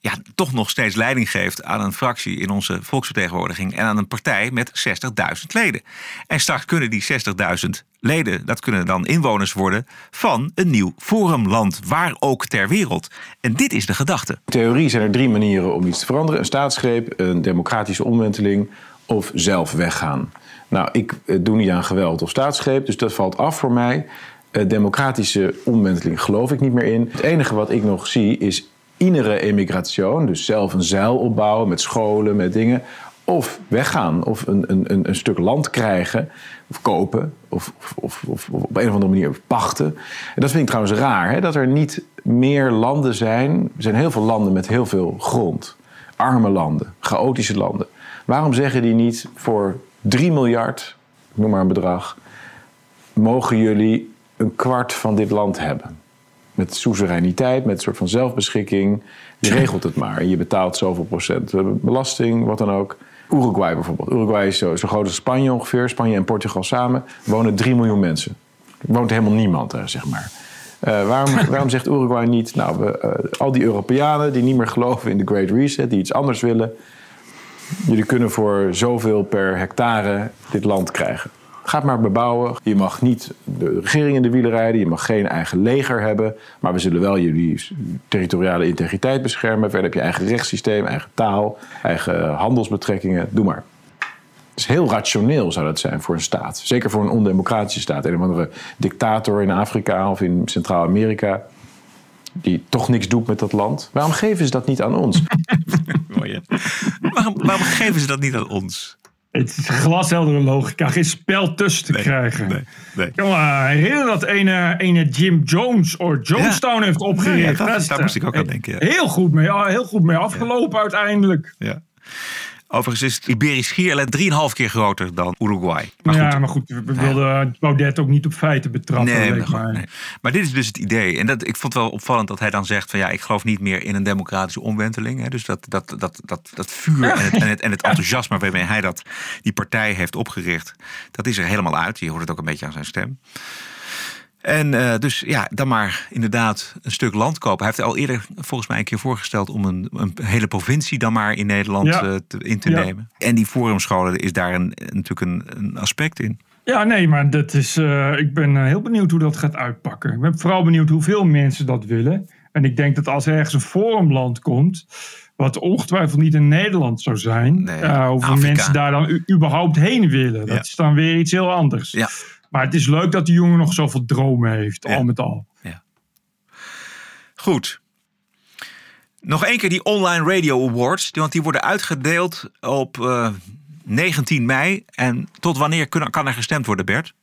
ja, toch nog steeds leiding geeft aan een fractie in onze volksvertegenwoordiging en aan een partij met 60.000 leden. En straks kunnen die 60.000 leden, dat kunnen dan inwoners worden van een nieuw forumland, waar ook ter wereld. En dit is de gedachte. In theorie zijn er drie manieren om iets te veranderen: een staatsgreep, een democratische omwenteling of zelf weggaan. Nou, ik eh, doe niet aan geweld of staatsgreep, dus dat valt af voor mij. Eh, democratische omwenteling geloof ik niet meer in. Het enige wat ik nog zie is innere emigratie, dus zelf een zeil opbouwen met scholen, met dingen. Of weggaan, of een, een, een, stuk land krijgen, of kopen, of, of, of, of op een of andere manier pachten. En dat vind ik trouwens raar, hè, dat er niet meer landen zijn. Er zijn heel veel landen met heel veel grond. Arme landen, chaotische landen. Waarom zeggen die niet voor 3 miljard, noem maar een bedrag, mogen jullie een kwart van dit land hebben? Met soevereiniteit, met een soort van zelfbeschikking. Je regelt het maar. En je betaalt zoveel procent belasting, wat dan ook. Uruguay bijvoorbeeld. Uruguay is zo, zo groot als Spanje ongeveer. Spanje en Portugal samen wonen 3 miljoen mensen. Er woont helemaal niemand daar, zeg maar. Eh, waarom, [laughs] waarom zegt Uruguay niet... Nou, we, eh, al die Europeanen die niet meer geloven in de Great Reset... die iets anders willen... jullie kunnen voor zoveel per hectare dit land krijgen. Ga maar bebouwen. Je mag niet de regering in de wielen rijden. Je mag geen eigen leger hebben. Maar we zullen wel jullie territoriale integriteit beschermen. Verder heb je eigen rechtssysteem, eigen taal, eigen handelsbetrekkingen. Doe maar. Is heel rationeel zou dat zijn voor een staat. Zeker voor een ondemocratische staat. Een of andere dictator in Afrika of in Centraal-Amerika... die toch niks doet met dat land. Waarom geven ze dat niet aan ons? [laughs] Mooi? [laughs] waarom, waarom geven ze dat niet aan ons? Het is glasheldere logica, geen spel tussen te krijgen. Nee, nee. Jongen, herinner dat ene, ene Jim Jones of Jonestown heeft opgericht. Ja, dat- daar moest ik ook aan denken, ja. Heel goed mee, heel goed mee afgelopen uiteindelijk. Ja. Overigens is Iberisch Schiereiland 3,5 keer groter dan Uruguay. Maar ja, maar goed, we wilden Baudet ook niet op feiten betrappen. Maar, nee. maar dit is dus het idee. En dat, ik vond het wel opvallend dat hij dan zegt van ja, ik geloof niet meer in een democratische omwenteling. Hè. Dus dat, dat, dat, dat, dat vuur en, het, en, het, en het enthousiasme waarmee hij dat, die partij heeft opgericht, dat is er helemaal uit. Je hoort het ook een beetje aan zijn stem. En eh, dus ja, dan maar inderdaad een stuk land kopen. Hij heeft al eerder volgens mij een keer voorgesteld om een, een hele provincie dan maar in Nederland Ja. eh, te, in te Ja. nemen. En die forumscholen is daar een, natuurlijk een, een aspect in. Ja, nee, maar dat is, eh, ik ben heel benieuwd hoe dat gaat uitpakken. Ik ben vooral benieuwd hoeveel mensen dat willen. En ik denk dat als er ergens een forumland komt, wat ongetwijfeld niet in Nederland zou zijn, eh, hoeveel Afrika. mensen daar dan überhaupt heen willen. Dat Ja. is dan weer iets heel anders. Ja. Maar het is leuk dat die jongen nog zoveel dromen heeft, al met al. Goed. Nog één keer die Online Radio Awards. Want die worden uitgedeeld op eh, 19 mei. En tot wanneer kun- kan er gestemd worden, Bert?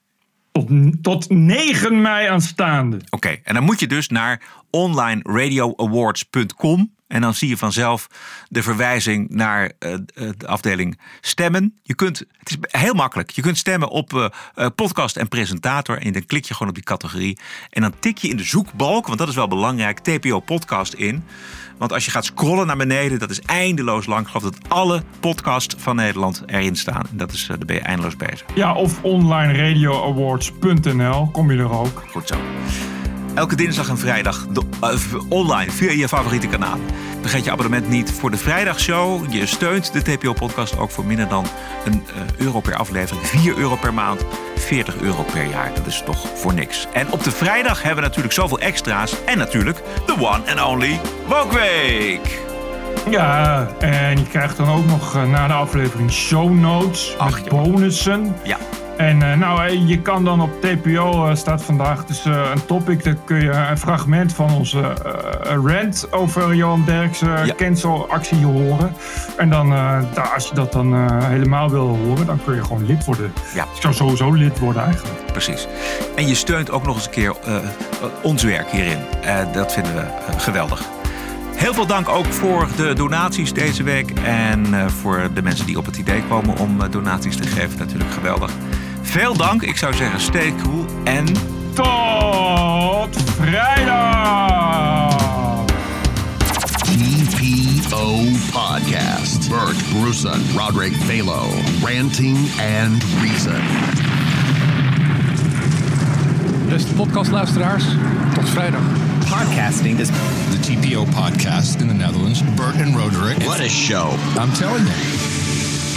Tot, tot 9 mei aanstaande. Oké, en dan moet je dus naar onlineradioawards.com. En dan zie je vanzelf de verwijzing naar eh, eh, de afdeling stemmen. Je kunt, het is heel makkelijk. Je kunt stemmen op eh, podcast en presentator. En dan klik je gewoon op die categorie. En dan tik je in de zoekbalk, want dat is wel belangrijk, TPO podcast in. Want als je gaat scrollen naar beneden, dat is eindeloos lang. Ik geloof dat alle podcasts van Nederland erin staan. En dat is, eh, daar ben je eindeloos bezig. Ja, of onlineradioawards.nl kom je er ook. Goed zo. Elke dinsdag en vrijdag de- eh, online via je favoriete kanaal. Vergeet je abonnement niet voor de vrijdagshow. Je steunt de TPO-podcast ook voor minder dan een eh, euro per aflevering. 4 euro per maand, 40 euro per jaar. Dat is toch voor niks. En op de vrijdag hebben we natuurlijk zoveel extra's. En natuurlijk de one and only Wokweek. Ja, en je krijgt dan ook nog eh, na de aflevering show notes met bonussen. Ja. En eh, nou, eh, je kan dan op TPO eh, staat vandaag dus een topic. Daar kun je een fragment van onze rant over Johan Derksen cancel actie horen. En dan, daar, als je dat dan helemaal wil horen, dan kun je gewoon lid worden. Ja. Ik zou sowieso lid worden eigenlijk. Precies. En je steunt ook nog eens een keer ons werk hierin. Dat vinden we geweldig. Heel veel dank ook voor de donaties deze week. En voor de mensen die op het idee komen om donaties te geven. Natuurlijk geweldig. Veel dank. Ik zou zeggen, stay cool. En tot vrijdag! TPO Podcast. Bert Bruson, Roderick Balo. Ranting and Reason. Beste podcastluisteraars, tot vrijdag. Podcasting is the TPO podcast in the Netherlands. Bert and Roderick. What a show. I'm telling you.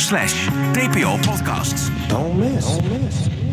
slash TPO-podcast. Don't miss. Don't miss.